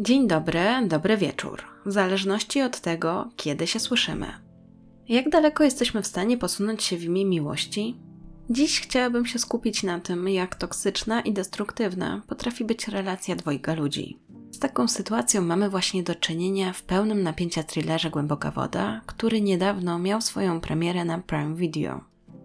Dzień dobry, dobry wieczór, w zależności od tego, kiedy się słyszymy. Jak daleko jesteśmy w stanie posunąć się w imię miłości? Dziś chciałabym się skupić na tym, jak toksyczna i destruktywna potrafi być relacja dwojga ludzi. Z taką sytuacją mamy właśnie do czynienia w pełnym napięcia thrillerze Głęboka Woda, który niedawno miał swoją premierę na Prime Video.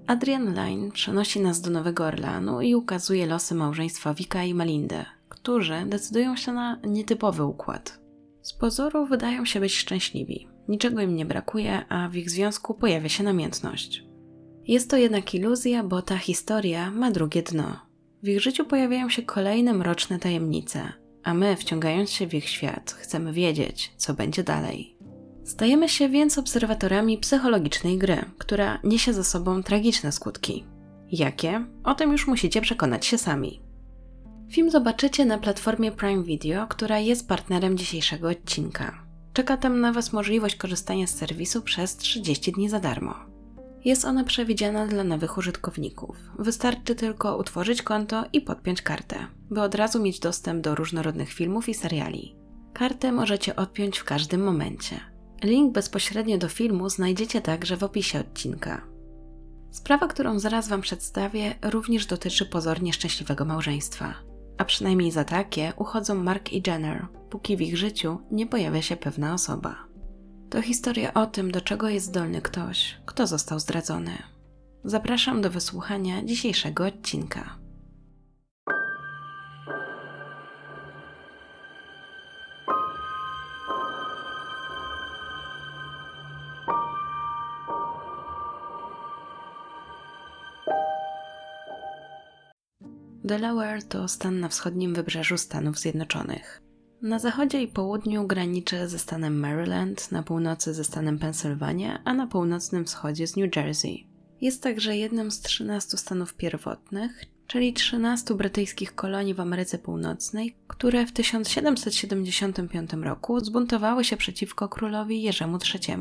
Adrian Lyne przenosi nas do Nowego Orleanu i ukazuje losy małżeństwa Vika i Melindy, którzy decydują się na nietypowy układ. Z pozoru wydają się być szczęśliwi. Niczego im nie brakuje, a w ich związku pojawia się namiętność. Jest to jednak iluzja, bo ta historia ma drugie dno. W ich życiu pojawiają się kolejne mroczne tajemnice, a my, wciągając się w ich świat, chcemy wiedzieć, co będzie dalej. Stajemy się więc obserwatorami psychologicznej gry, która niesie za sobą tragiczne skutki. Jakie? O tym już musicie przekonać się sami. Film zobaczycie na platformie Prime Video, która jest partnerem dzisiejszego odcinka. Czeka tam na Was możliwość korzystania z serwisu przez 30 dni za darmo. Jest ona przewidziana dla nowych użytkowników. Wystarczy tylko utworzyć konto i podpiąć kartę, by od razu mieć dostęp do różnorodnych filmów i seriali. Kartę możecie odpiąć w każdym momencie. Link bezpośrednio do filmu znajdziecie także w opisie odcinka. Sprawa, którą zaraz Wam przedstawię, również dotyczy pozornie szczęśliwego małżeństwa a przynajmniej za takie uchodzą Mark i Jenner, póki w ich życiu nie pojawia się pewna osoba. To historia o tym, do czego jest zdolny ktoś, kto został zdradzony. Zapraszam do wysłuchania dzisiejszego odcinka. Delaware to stan na wschodnim wybrzeżu Stanów Zjednoczonych. Na zachodzie i południu graniczy ze stanem Maryland, na północy ze stanem Pensylwania, a na północnym wschodzie z New Jersey. Jest także jednym z 13 stanów pierwotnych, czyli 13 brytyjskich kolonii w Ameryce Północnej, które w 1775 roku zbuntowały się przeciwko królowi Jerzemu III.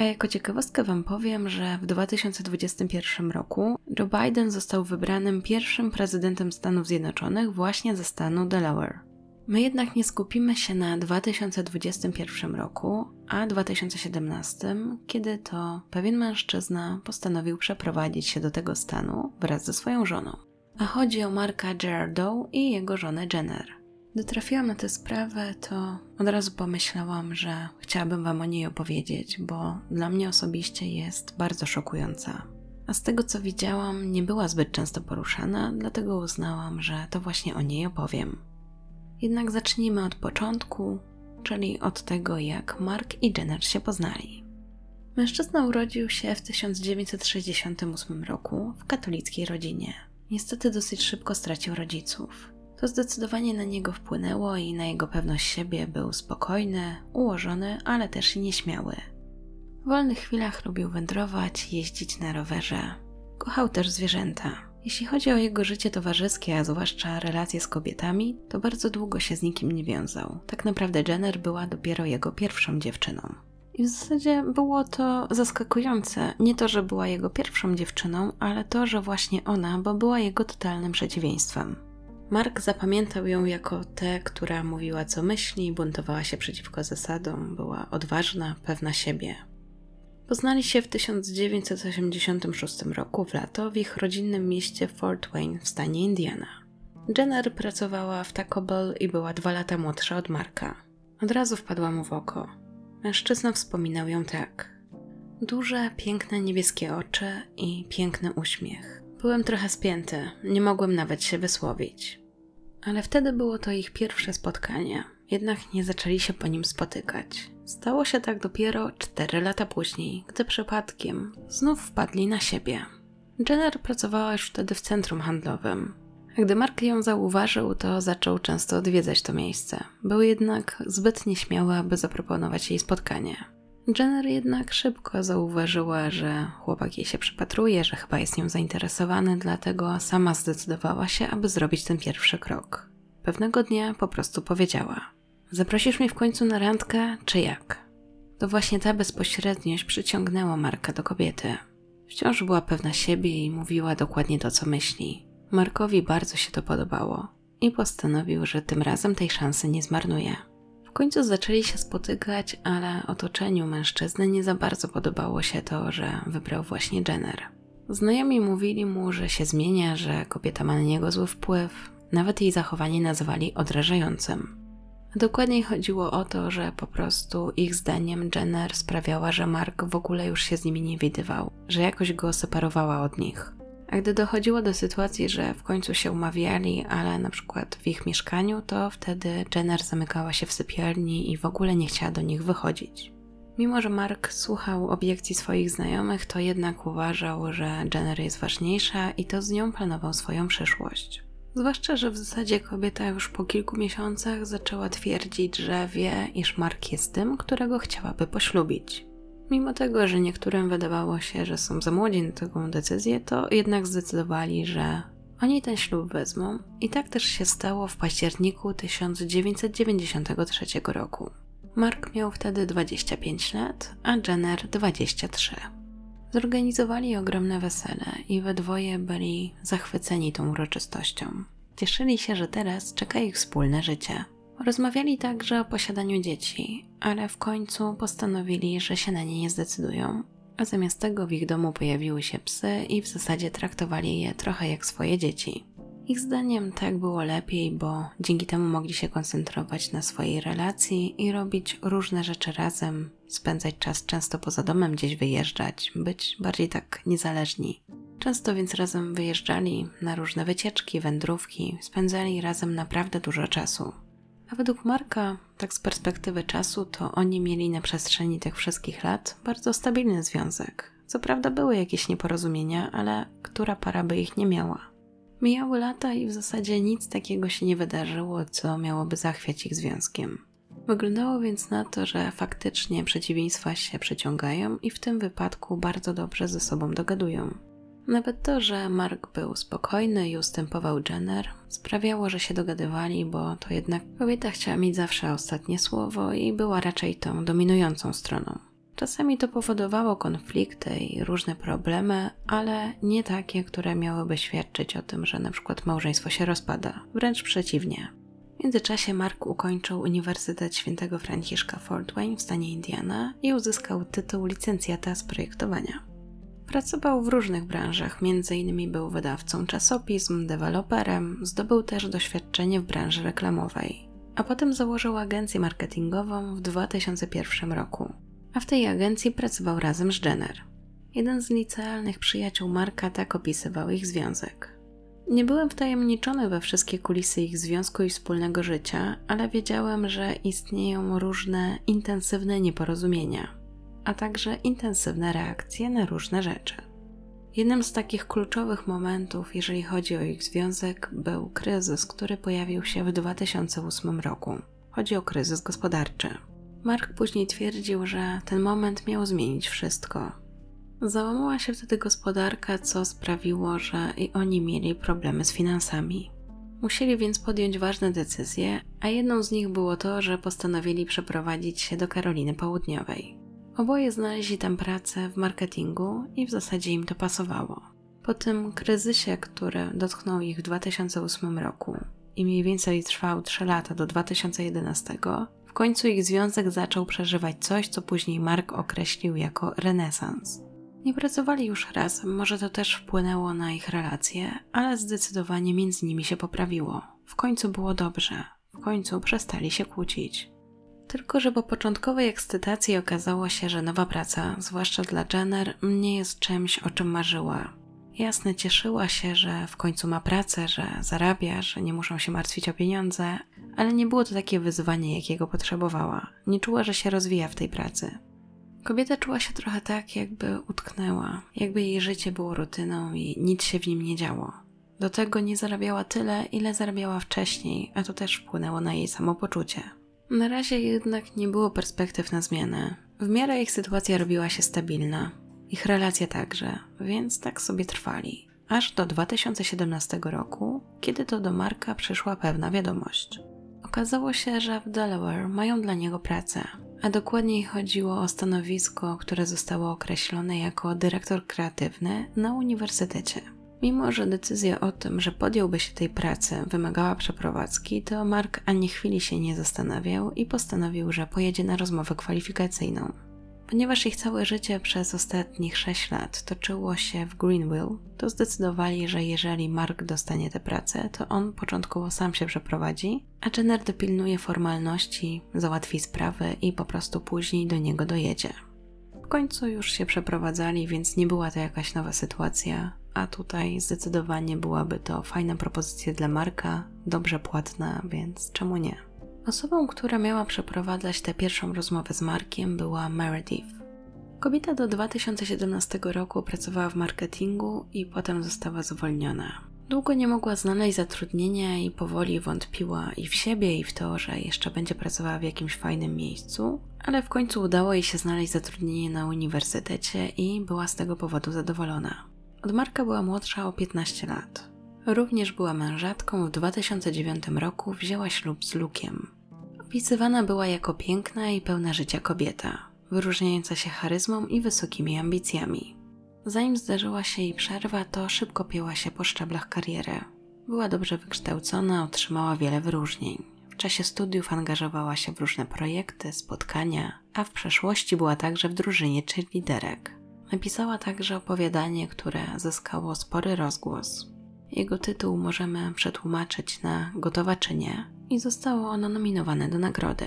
A jako ciekawostkę Wam powiem, że w 2021 roku Joe Biden został wybranym pierwszym prezydentem Stanów Zjednoczonych właśnie ze stanu Delaware. My jednak nie skupimy się na 2021 roku, a 2017, kiedy to pewien mężczyzna postanowił przeprowadzić się do tego stanu wraz ze swoją żoną. A chodzi o Marka Gerardo i jego żonę Jenner. Gdy trafiłam na tę sprawę, to od razu pomyślałam, że chciałabym Wam o niej opowiedzieć, bo dla mnie osobiście jest bardzo szokująca. A z tego co widziałam, nie była zbyt często poruszana, dlatego uznałam, że to właśnie o niej opowiem. Jednak zacznijmy od początku, czyli od tego, jak Mark i Jenner się poznali. Mężczyzna urodził się w 1968 roku w katolickiej rodzinie. Niestety dosyć szybko stracił rodziców. To zdecydowanie na niego wpłynęło i na jego pewność siebie był spokojny, ułożony, ale też nieśmiały. W wolnych chwilach lubił wędrować, jeździć na rowerze. Kochał też zwierzęta. Jeśli chodzi o jego życie towarzyskie, a zwłaszcza relacje z kobietami, to bardzo długo się z nikim nie wiązał. Tak naprawdę Jenner była dopiero jego pierwszą dziewczyną. I w zasadzie było to zaskakujące. Nie to, że była jego pierwszą dziewczyną, ale to, że właśnie ona, bo była jego totalnym przeciwieństwem. Mark zapamiętał ją jako tę, która mówiła co myśli, buntowała się przeciwko zasadom, była odważna, pewna siebie. Poznali się w 1986 roku w lato w ich rodzinnym mieście Fort Wayne w stanie Indiana. Jenner pracowała w Taco Bell i była dwa lata młodsza od Marka. Od razu wpadła mu w oko. Mężczyzna wspominał ją tak. Duże, piękne niebieskie oczy i piękny uśmiech. Byłem trochę spięty, nie mogłem nawet się wysłowić. Ale wtedy było to ich pierwsze spotkanie, jednak nie zaczęli się po nim spotykać. Stało się tak dopiero cztery lata później, gdy przypadkiem znów wpadli na siebie. Jenner pracowała już wtedy w centrum handlowym. Gdy Mark ją zauważył, to zaczął często odwiedzać to miejsce. Był jednak zbyt nieśmiały, aby zaproponować jej spotkanie. Jenner jednak szybko zauważyła, że chłopak jej się przypatruje, że chyba jest nią zainteresowany, dlatego sama zdecydowała się, aby zrobić ten pierwszy krok. Pewnego dnia po prostu powiedziała: Zaprosisz mnie w końcu na randkę, czy jak? To właśnie ta bezpośredniość przyciągnęła Marka do kobiety. Wciąż była pewna siebie i mówiła dokładnie to, co myśli. Markowi bardzo się to podobało i postanowił, że tym razem tej szansy nie zmarnuje. W końcu zaczęli się spotykać, ale otoczeniu mężczyzny nie za bardzo podobało się to, że wybrał właśnie Jenner. Znajomi mówili mu, że się zmienia, że kobieta ma na niego zły wpływ, nawet jej zachowanie nazwali odrażającym. Dokładniej chodziło o to, że po prostu ich zdaniem Jenner sprawiała, że Mark w ogóle już się z nimi nie widywał, że jakoś go separowała od nich. A gdy dochodziło do sytuacji, że w końcu się umawiali, ale na przykład w ich mieszkaniu, to wtedy Jenner zamykała się w sypialni i w ogóle nie chciała do nich wychodzić. Mimo, że Mark słuchał obiekcji swoich znajomych, to jednak uważał, że Jenner jest ważniejsza i to z nią planował swoją przyszłość. Zwłaszcza, że w zasadzie kobieta już po kilku miesiącach zaczęła twierdzić, że wie, iż Mark jest tym, którego chciałaby poślubić. Mimo tego, że niektórym wydawało się, że są za młodzi na taką decyzję, to jednak zdecydowali, że oni ten ślub wezmą i tak też się stało w październiku 1993 roku. Mark miał wtedy 25 lat, a Jenner 23. Zorganizowali ogromne wesele i we dwoje byli zachwyceni tą uroczystością. Cieszyli się, że teraz czeka ich wspólne życie. Rozmawiali także o posiadaniu dzieci, ale w końcu postanowili, że się na nie nie zdecydują, a zamiast tego w ich domu pojawiły się psy i w zasadzie traktowali je trochę jak swoje dzieci. Ich zdaniem tak było lepiej, bo dzięki temu mogli się koncentrować na swojej relacji i robić różne rzeczy razem, spędzać czas często poza domem, gdzieś wyjeżdżać, być bardziej tak niezależni. Często więc razem wyjeżdżali na różne wycieczki, wędrówki, spędzali razem naprawdę dużo czasu. A według Marka, tak z perspektywy czasu, to oni mieli na przestrzeni tych wszystkich lat bardzo stabilny związek. Co prawda były jakieś nieporozumienia, ale która para by ich nie miała? Mijały lata i w zasadzie nic takiego się nie wydarzyło, co miałoby zachwiać ich związkiem. Wyglądało więc na to, że faktycznie przeciwieństwa się przyciągają i w tym wypadku bardzo dobrze ze sobą dogadują. Nawet to, że Mark był spokojny i ustępował Jenner, sprawiało, że się dogadywali, bo to jednak kobieta chciała mieć zawsze ostatnie słowo i była raczej tą dominującą stroną. Czasami to powodowało konflikty i różne problemy, ale nie takie, które miałyby świadczyć o tym, że na przykład małżeństwo się rozpada. Wręcz przeciwnie. W międzyczasie Mark ukończył Uniwersytet Świętego Franciszka Fort Wayne w stanie Indiana i uzyskał tytuł licencjata z projektowania. Pracował w różnych branżach, m.in. był wydawcą czasopism, deweloperem, zdobył też doświadczenie w branży reklamowej, a potem założył agencję marketingową w 2001 roku a w tej agencji pracował razem z Jenner. Jeden z licealnych przyjaciół Marka tak opisywał ich związek. Nie byłem wtajemniczony we wszystkie kulisy ich związku i wspólnego życia, ale wiedziałem, że istnieją różne intensywne nieporozumienia, a także intensywne reakcje na różne rzeczy. Jednym z takich kluczowych momentów, jeżeli chodzi o ich związek, był kryzys, który pojawił się w 2008 roku. Chodzi o kryzys gospodarczy. Mark później twierdził, że ten moment miał zmienić wszystko. Załamała się wtedy gospodarka, co sprawiło, że i oni mieli problemy z finansami. Musieli więc podjąć ważne decyzje, a jedną z nich było to, że postanowili przeprowadzić się do Karoliny Południowej. Oboje znaleźli tam pracę w marketingu i w zasadzie im to pasowało. Po tym kryzysie, który dotknął ich w 2008 roku i mniej więcej trwał 3 lata do 2011, w końcu ich związek zaczął przeżywać coś, co później Mark określił jako renesans. Nie pracowali już razem, może to też wpłynęło na ich relacje, ale zdecydowanie między nimi się poprawiło. W końcu było dobrze, w końcu przestali się kłócić. Tylko, że po początkowej ekscytacji okazało się, że nowa praca, zwłaszcza dla Jenner, nie jest czymś, o czym marzyła. Jasne, cieszyła się, że w końcu ma pracę, że zarabia, że nie muszą się martwić o pieniądze, ale nie było to takie wyzwanie, jakiego potrzebowała. Nie czuła, że się rozwija w tej pracy. Kobieta czuła się trochę tak, jakby utknęła, jakby jej życie było rutyną i nic się w nim nie działo. Do tego nie zarabiała tyle, ile zarabiała wcześniej, a to też wpłynęło na jej samopoczucie. Na razie jednak nie było perspektyw na zmianę. W miarę ich sytuacja robiła się stabilna, ich relacja także, więc tak sobie trwali. Aż do 2017 roku, kiedy to do Marka przyszła pewna wiadomość. Okazało się, że w Delaware mają dla niego pracę, a dokładniej chodziło o stanowisko, które zostało określone jako dyrektor kreatywny na uniwersytecie. Mimo, że decyzja o tym, że podjąłby się tej pracy, wymagała przeprowadzki, to Mark ani chwili się nie zastanawiał i postanowił, że pojedzie na rozmowę kwalifikacyjną. Ponieważ ich całe życie przez ostatnich 6 lat toczyło się w Greenville, to zdecydowali, że jeżeli Mark dostanie tę pracę, to on początkowo sam się przeprowadzi, a Jenner dopilnuje formalności, załatwi sprawy i po prostu później do niego dojedzie. W końcu już się przeprowadzali, więc nie była to jakaś nowa sytuacja, a tutaj zdecydowanie byłaby to fajna propozycja dla Marka, dobrze płatna, więc czemu nie? Osobą, która miała przeprowadzać tę pierwszą rozmowę z Markiem była Meredith. Kobieta do 2017 roku pracowała w marketingu i potem została zwolniona. Długo nie mogła znaleźć zatrudnienia i powoli wątpiła i w siebie, i w to, że jeszcze będzie pracowała w jakimś fajnym miejscu, ale w końcu udało jej się znaleźć zatrudnienie na uniwersytecie i była z tego powodu zadowolona. Od Marka była młodsza o 15 lat. Również była mężatką, w 2009 roku wzięła ślub z Lukiem. Opisywana była jako piękna i pełna życia kobieta, wyróżniająca się charyzmą i wysokimi ambicjami. Zanim zdarzyła się jej przerwa, to szybko pięła się po szczeblach kariery. Była dobrze wykształcona, otrzymała wiele wyróżnień. W czasie studiów angażowała się w różne projekty, spotkania, a w przeszłości była także w drużynie liderek. Napisała także opowiadanie, które zyskało spory rozgłos. Jego tytuł możemy przetłumaczyć na Gotowa czy nie i zostało ono nominowane do nagrody.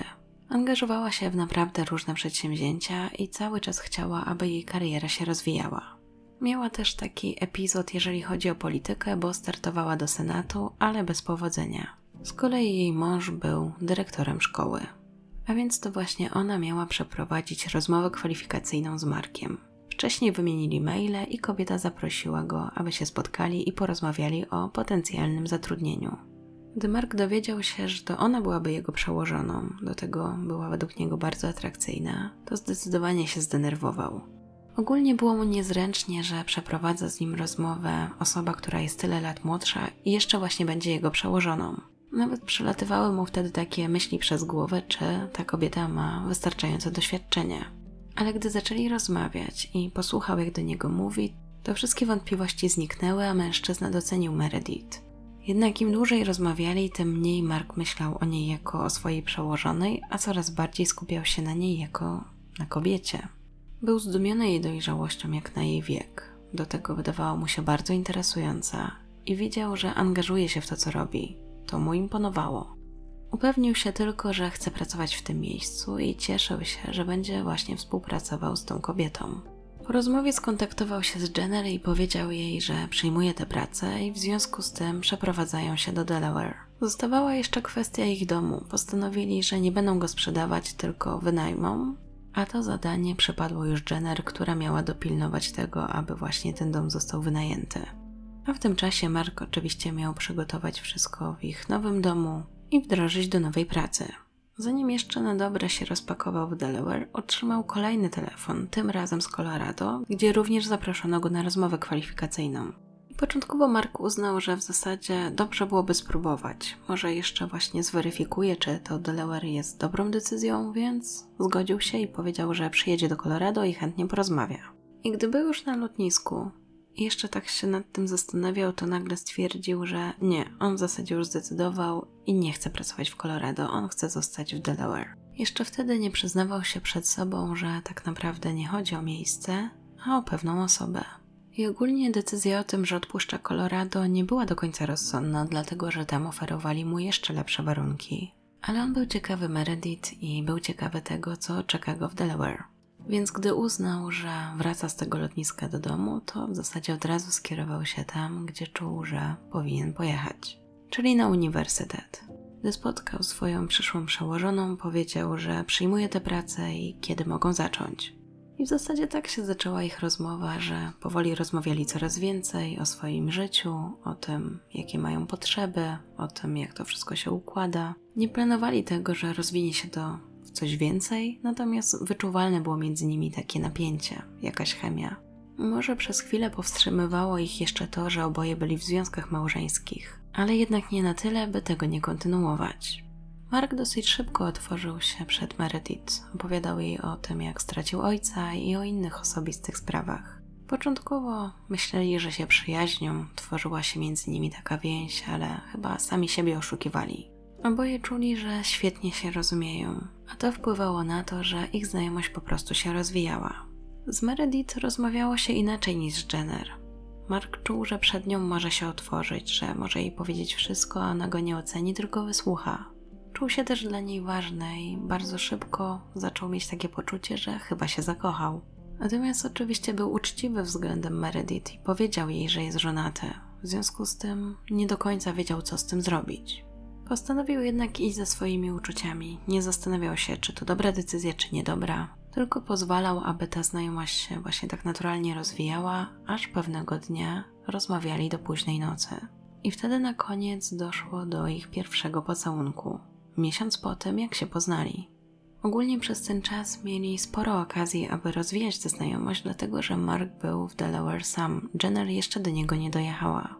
Angażowała się w naprawdę różne przedsięwzięcia i cały czas chciała, aby jej kariera się rozwijała. Miała też taki epizod, jeżeli chodzi o politykę, bo startowała do Senatu, ale bez powodzenia. Z kolei jej mąż był dyrektorem szkoły. A więc to właśnie ona miała przeprowadzić rozmowę kwalifikacyjną z Markiem. Wcześniej wymienili maile i kobieta zaprosiła go, aby się spotkali i porozmawiali o potencjalnym zatrudnieniu. Gdy Mark dowiedział się, że to ona byłaby jego przełożoną, do tego była według niego bardzo atrakcyjna, to zdecydowanie się zdenerwował. Ogólnie było mu niezręcznie, że przeprowadza z nim rozmowę osoba, która jest tyle lat młodsza i jeszcze właśnie będzie jego przełożoną. Nawet przelatywały mu wtedy takie myśli przez głowę, czy ta kobieta ma wystarczające doświadczenie. Ale gdy zaczęli rozmawiać i posłuchał, jak do niego mówi, to wszystkie wątpliwości zniknęły, a mężczyzna docenił Meredith. Jednak im dłużej rozmawiali, tym mniej Mark myślał o niej jako o swojej przełożonej, a coraz bardziej skupiał się na niej jako na kobiecie. Był zdumiony jej dojrzałością jak na jej wiek. Do tego wydawała mu się bardzo interesująca i widział, że angażuje się w to, co robi. To mu imponowało. Upewnił się tylko, że chce pracować w tym miejscu i cieszył się, że będzie właśnie współpracował z tą kobietą. Po rozmowie skontaktował się z Jenner i powiedział jej, że przyjmuje tę pracę i w związku z tym przeprowadzają się do Delaware. Zostawała jeszcze kwestia ich domu. Postanowili, że nie będą go sprzedawać, tylko wynajmą, a to zadanie przypadło już Jenner, która miała dopilnować tego, aby właśnie ten dom został wynajęty. A w tym czasie Mark oczywiście miał przygotować wszystko w ich nowym domu i wdrożyć do nowej pracy. Zanim jeszcze na dobre się rozpakował w Delaware, otrzymał kolejny telefon, tym razem z Colorado, gdzie również zaproszono go na rozmowę kwalifikacyjną. Początkowo Mark uznał, że w zasadzie dobrze byłoby spróbować. Może jeszcze właśnie zweryfikuje, czy to Delaware jest dobrą decyzją, więc zgodził się i powiedział, że przyjedzie do Colorado i chętnie porozmawia. I gdy był już na lotnisku, jeszcze tak się nad tym zastanawiał, to nagle stwierdził, że nie, on w zasadzie już zdecydował i nie chce pracować w Colorado, on chce zostać w Delaware. Jeszcze wtedy nie przyznawał się przed sobą, że tak naprawdę nie chodzi o miejsce, a o pewną osobę. I ogólnie decyzja o tym, że odpuszcza Colorado nie była do końca rozsądna, dlatego że tam oferowali mu jeszcze lepsze warunki. Ale on był ciekawy Meredith i był ciekawy tego, co czeka go w Delaware. Więc gdy uznał, że wraca z tego lotniska do domu, to w zasadzie od razu skierował się tam, gdzie czuł, że powinien pojechać, czyli na uniwersytet. Gdy spotkał swoją przyszłą przełożoną, powiedział, że przyjmuje tę pracę i kiedy mogą zacząć. I w zasadzie tak się zaczęła ich rozmowa, że powoli rozmawiali coraz więcej o swoim życiu, o tym, jakie mają potrzeby, o tym, jak to wszystko się układa. Nie planowali tego, że rozwinie się to coś więcej, natomiast wyczuwalne było między nimi takie napięcie, jakaś chemia. Może przez chwilę powstrzymywało ich jeszcze to, że oboje byli w związkach małżeńskich, ale jednak nie na tyle, by tego nie kontynuować. Mark dosyć szybko otworzył się przed Meredith. Opowiadał jej o tym, jak stracił ojca i o innych osobistych sprawach. Początkowo myśleli, że się przyjaźnią, tworzyła się między nimi taka więź, ale chyba sami siebie oszukiwali. Oboje czuli, że świetnie się rozumieją, a to wpływało na to, że ich znajomość po prostu się rozwijała. Z Meredith rozmawiało się inaczej niż z Jenner. Mark czuł, że przed nią może się otworzyć, że może jej powiedzieć wszystko, a ona go nie oceni, tylko wysłucha. Czuł się też dla niej ważny i bardzo szybko zaczął mieć takie poczucie, że chyba się zakochał. Natomiast oczywiście był uczciwy względem Meredith i powiedział jej, że jest żonaty. W związku z tym nie do końca wiedział, co z tym zrobić. Postanowił jednak iść za swoimi uczuciami. Nie zastanawiał się, czy to dobra decyzja, czy niedobra, tylko pozwalał, aby ta znajomość się właśnie tak naturalnie rozwijała, aż pewnego dnia rozmawiali do późnej nocy. I wtedy na koniec doszło do ich pierwszego pocałunku, miesiąc po tym, jak się poznali. Ogólnie przez ten czas mieli sporo okazji, aby rozwijać tę znajomość, dlatego że Mark był w Delaware sam. Jenner jeszcze do niego nie dojechała.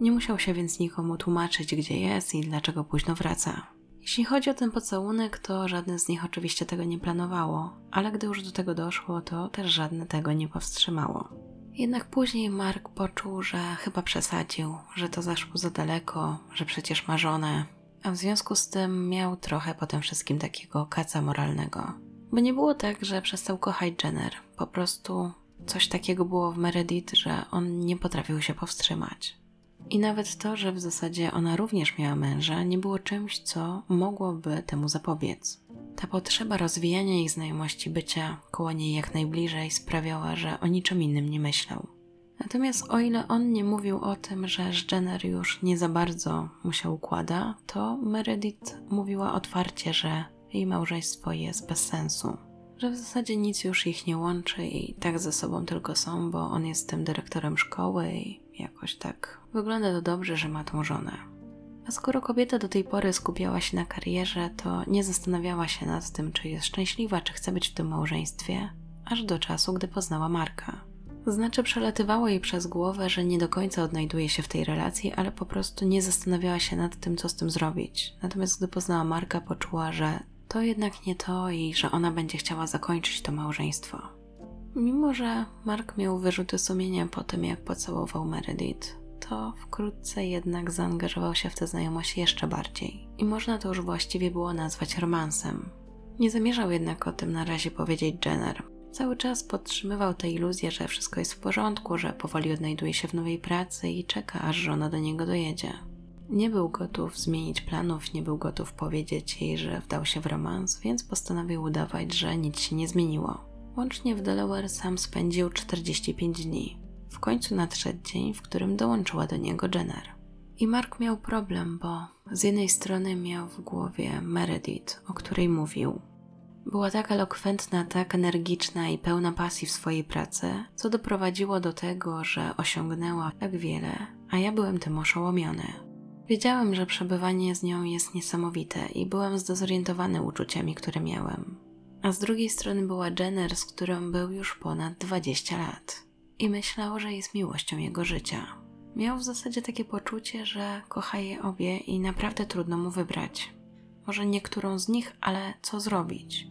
Nie musiał się więc nikomu tłumaczyć, gdzie jest i dlaczego późno wraca. Jeśli chodzi o ten pocałunek, to żadne z nich oczywiście tego nie planowało, ale gdy już do tego doszło, to też żadne tego nie powstrzymało. Jednak później Mark poczuł, że chyba przesadził, że to zaszło za daleko, że przecież ma żonę, a w związku z tym miał trochę po tym wszystkim takiego kaca moralnego. Bo nie było tak, że przestał kochać Jenner, po prostu coś takiego było w Meredith, że on nie potrafił się powstrzymać. I nawet to, że w zasadzie ona również miała męża, nie było czymś, co mogłoby temu zapobiec. Ta potrzeba rozwijania ich znajomości, bycia koło niej jak najbliżej sprawiała, że o niczym innym nie myślał. Natomiast o ile on nie mówił o tym, że Jenner już nie za bardzo mu się układa, to Meredith mówiła otwarcie, że jej małżeństwo jest bez sensu. Że w zasadzie nic już ich nie łączy i tak ze sobą tylko są, bo on jest tym dyrektorem szkoły i jakoś tak wygląda to dobrze, że ma tą żonę. A skoro kobieta do tej pory skupiała się na karierze, to nie zastanawiała się nad tym, czy jest szczęśliwa, czy chce być w tym małżeństwie, aż do czasu, gdy poznała Marka. Znaczy, przelatywało jej przez głowę, że nie do końca odnajduje się w tej relacji, ale po prostu nie zastanawiała się nad tym, co z tym zrobić. Natomiast gdy poznała Marka, poczuła, że to jednak nie to i że ona będzie chciała zakończyć to małżeństwo. Mimo, że Mark miał wyrzuty sumienia po tym, jak pocałował Meredith, to wkrótce jednak zaangażował się w tę znajomość jeszcze bardziej. I można to już właściwie było nazwać romansem. Nie zamierzał jednak o tym na razie powiedzieć Jenner. Cały czas podtrzymywał tę iluzję, że wszystko jest w porządku, że powoli odnajduje się w nowej pracy i czeka, aż żona do niego dojedzie. Nie był gotów zmienić planów, nie był gotów powiedzieć jej, że wdał się w romans, więc postanowił udawać, że nic się nie zmieniło. Łącznie w Delaware sam spędził 45 dni. W końcu nadszedł dzień, w którym dołączyła do niego Jenner. I Mark miał problem, bo z jednej strony miał w głowie Meredith, o której mówił. Była tak elokwentna, tak energiczna i pełna pasji w swojej pracy, co doprowadziło do tego, że osiągnęła tak wiele, a ja byłem tym oszołomiony. Wiedziałem, że przebywanie z nią jest niesamowite i byłem zdezorientowany uczuciami, które miałem. A z drugiej strony była Jenner, z którą był już ponad 20 lat i myślał, że jest miłością jego życia. Miał w zasadzie takie poczucie, że kocha je obie i naprawdę trudno mu wybrać. Może niektórą z nich, ale co zrobić?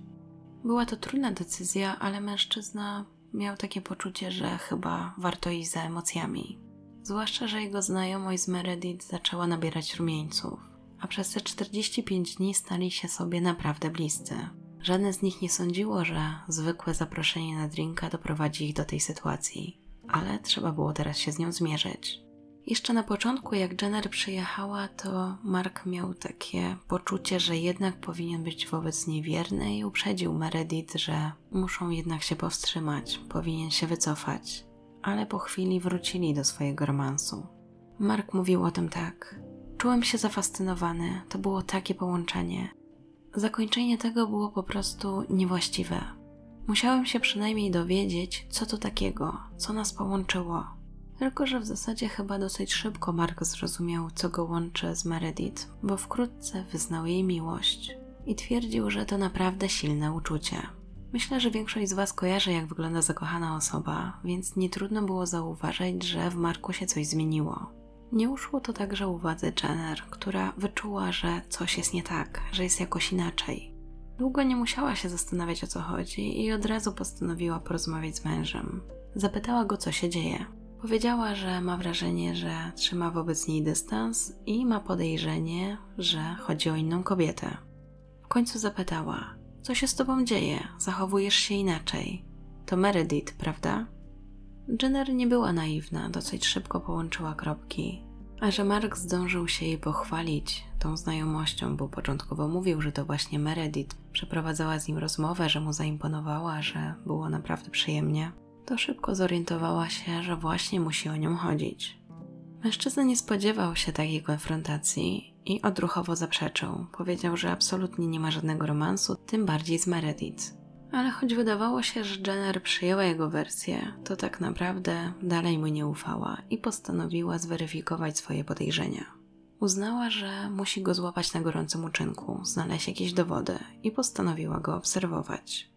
Była to trudna decyzja, ale mężczyzna miał takie poczucie, że chyba warto iść za emocjami. Zwłaszcza, że jego znajomość z Meredith zaczęła nabierać rumieńców, a przez te 45 dni stali się sobie naprawdę bliscy. Żadne z nich nie sądziło, że zwykłe zaproszenie na drinka doprowadzi ich do tej sytuacji, ale trzeba było teraz się z nią zmierzyć. Jeszcze na początku, jak Jenner przyjechała, to Mark miał takie poczucie, że jednak powinien być wobec niej wierny i uprzedził Meredith, że muszą jednak się powstrzymać, powinien się wycofać. Ale po chwili wrócili do swojego romansu. Mark mówił o tym tak. Czułem się zafascynowany, to było takie połączenie. Zakończenie tego było po prostu niewłaściwe. Musiałem się przynajmniej dowiedzieć, co to takiego, co nas połączyło. Tylko, że w zasadzie chyba dosyć szybko Mark zrozumiał, co go łączy z Meredith, bo wkrótce wyznał jej miłość i twierdził, że to naprawdę silne uczucie. Myślę, że większość z Was kojarzy, jak wygląda zakochana osoba, więc nie trudno było zauważyć, że w Marku się coś zmieniło. Nie uszło to także uwadze Jenner, która wyczuła, że coś jest nie tak, że jest jakoś inaczej. Długo nie musiała się zastanawiać o co chodzi i od razu postanowiła porozmawiać z mężem. Zapytała go, co się dzieje. Powiedziała, że ma wrażenie, że trzyma wobec niej dystans i ma podejrzenie, że chodzi o inną kobietę. W końcu zapytała: Co się z tobą dzieje? Zachowujesz się inaczej. To Meredith, prawda? Jenner nie była naiwna, dosyć szybko połączyła kropki. A że Mark zdążył się jej pochwalić tą znajomością, bo początkowo mówił, że to właśnie Meredith przeprowadzała z nim rozmowę, że mu zaimponowała, że było naprawdę przyjemnie, to szybko zorientowała się, że właśnie musi o nią chodzić. Mężczyzna nie spodziewał się takiej konfrontacji i odruchowo zaprzeczył. Powiedział, że absolutnie nie ma żadnego romansu, tym bardziej z Meredith. Ale choć wydawało się, że Jenner przyjęła jego wersję, to tak naprawdę dalej mu nie ufała i postanowiła zweryfikować swoje podejrzenia. Uznała, że musi go złapać na gorącym uczynku, znaleźć jakieś dowody i postanowiła go obserwować.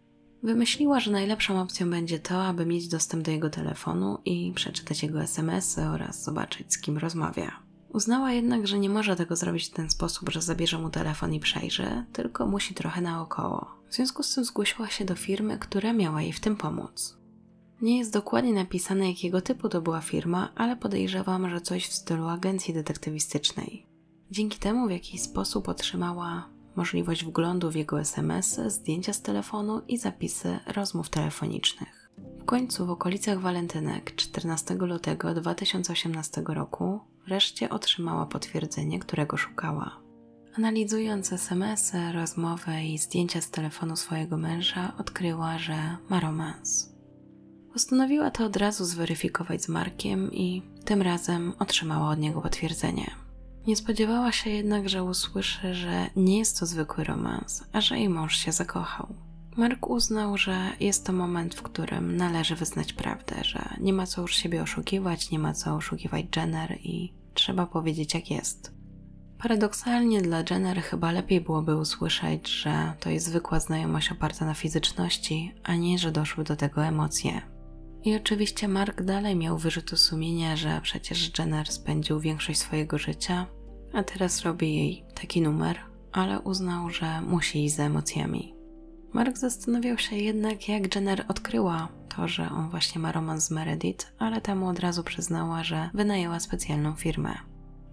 Wymyśliła, że najlepszą opcją będzie to, aby mieć dostęp do jego telefonu i przeczytać jego SMS-y oraz zobaczyć, z kim rozmawia. Uznała jednak, że nie może tego zrobić w ten sposób, że zabierze mu telefon i przejrzy, tylko musi trochę naokoło. W związku z tym zgłosiła się do firmy, która miała jej w tym pomóc. Nie jest dokładnie napisane, jakiego typu to była firma, ale podejrzewam, że coś w stylu agencji detektywistycznej. Dzięki temu, w jakiś sposób otrzymała możliwość wglądu w jego SMS, zdjęcia z telefonu i zapisy rozmów telefonicznych. W końcu, w okolicach walentynek 14 lutego 2018 roku, wreszcie otrzymała potwierdzenie, którego szukała. Analizując SMS-y, rozmowę i zdjęcia z telefonu swojego męża, odkryła, że ma romans. Postanowiła to od razu zweryfikować z Markiem i tym razem otrzymała od niego potwierdzenie. Nie spodziewała się jednak, że usłyszy, że nie jest to zwykły romans, a że jej mąż się zakochał. Mark uznał, że jest to moment, w którym należy wyznać prawdę, że nie ma co już siebie oszukiwać, nie ma co oszukiwać Jenner i trzeba powiedzieć jak jest. Paradoksalnie dla Jenner chyba lepiej byłoby usłyszeć, że to jest zwykła znajomość oparta na fizyczności, a nie, że doszły do tego emocje. I oczywiście Mark dalej miał wyrzutu sumienia, że przecież Jenner spędził większość swojego życia, a teraz robi jej taki numer, ale uznał, że musi iść za emocjami. Mark zastanawiał się jednak, jak Jenner odkryła to, że on właśnie ma romans z Meredith, ale temu od razu przyznała, że wynajęła specjalną firmę.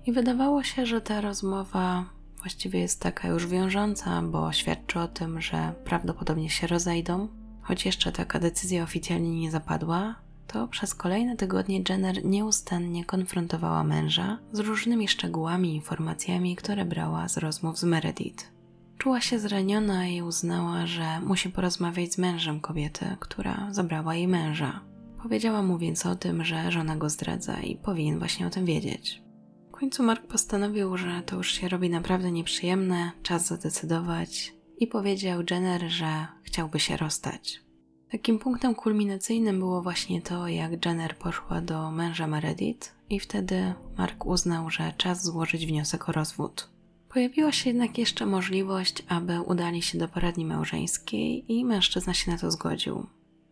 I wydawało się, że ta rozmowa właściwie jest taka już wiążąca, bo świadczy o tym, że prawdopodobnie się rozejdą, Choć jeszcze taka decyzja oficjalnie nie zapadła, to przez kolejne tygodnie Jenner nieustannie konfrontowała męża z różnymi szczegółami i informacjami, które brała z rozmów z Meredith. Czuła się zraniona i uznała, że musi porozmawiać z mężem kobiety, która zabrała jej męża. Powiedziała mu więc o tym, że żona go zdradza i powinien właśnie o tym wiedzieć. W końcu Mark postanowił, że to już się robi naprawdę nieprzyjemne, czas zadecydować i powiedział Jenner, że chciałby się rozstać. Takim punktem kulminacyjnym było właśnie to, jak Jenner poszła do męża Meredith i wtedy Mark uznał, że czas złożyć wniosek o rozwód. Pojawiła się jednak jeszcze możliwość, aby udali się do poradni małżeńskiej i mężczyzna się na to zgodził.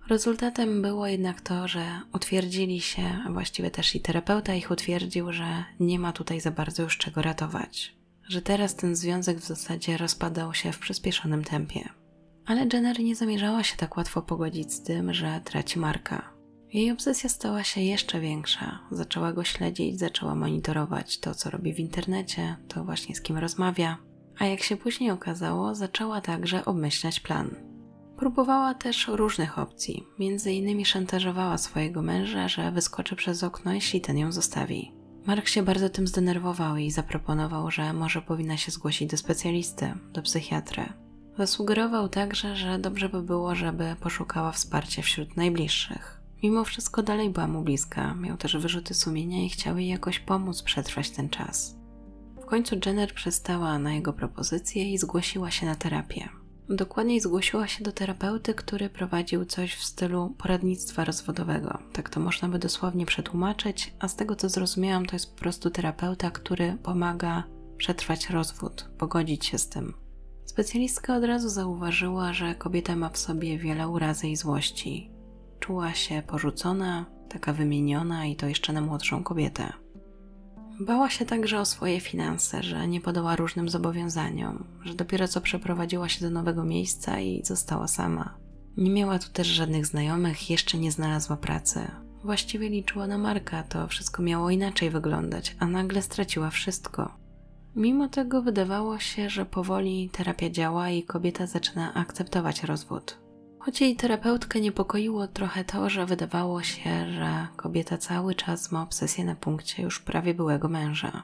Rezultatem było jednak to, że utwierdzili się, a właściwie też i terapeuta ich utwierdził, że nie ma tutaj za bardzo już czego ratować. Że teraz ten związek w zasadzie rozpadał się w przyspieszonym tempie. Ale Jenner nie zamierzała się tak łatwo pogodzić z tym, że traci Marka. Jej obsesja stała się jeszcze większa. Zaczęła go śledzić, zaczęła monitorować to, co robi w internecie, to właśnie z kim rozmawia. A jak się później okazało, zaczęła także obmyślać plan. Próbowała też różnych opcji, między innymi szantażowała swojego męża, że wyskoczy przez okno, jeśli ten ją zostawi. Mark się bardzo tym zdenerwował i zaproponował, że może powinna się zgłosić do specjalisty, do psychiatry. Zasugerował także, że dobrze by było, żeby poszukała wsparcia wśród najbliższych. Mimo wszystko dalej była mu bliska, miał też wyrzuty sumienia i chciał jej jakoś pomóc przetrwać ten czas. W końcu Jenner przystała na jego propozycję i zgłosiła się na terapię. Dokładniej zgłosiła się do terapeuty, który prowadził coś w stylu poradnictwa rozwodowego. Tak to można by dosłownie przetłumaczyć, a z tego co zrozumiałam, to jest po prostu terapeuta, który pomaga przetrwać rozwód, pogodzić się z tym. Specjalistka od razu zauważyła, że kobieta ma w sobie wiele urazy i złości. Czuła się porzucona, taka wymieniona i to jeszcze na młodszą kobietę. Bała się także o swoje finanse, że nie podała różnym zobowiązaniom, że dopiero co przeprowadziła się do nowego miejsca i została sama. Nie miała tu też żadnych znajomych, jeszcze nie znalazła pracy. Właściwie liczyła na Marka, to wszystko miało inaczej wyglądać, a nagle straciła wszystko. Mimo tego wydawało się, że powoli terapia działa i kobieta zaczyna akceptować rozwód. Choć jej terapeutkę niepokoiło trochę to, że wydawało się, że kobieta cały czas ma obsesję na punkcie już prawie byłego męża.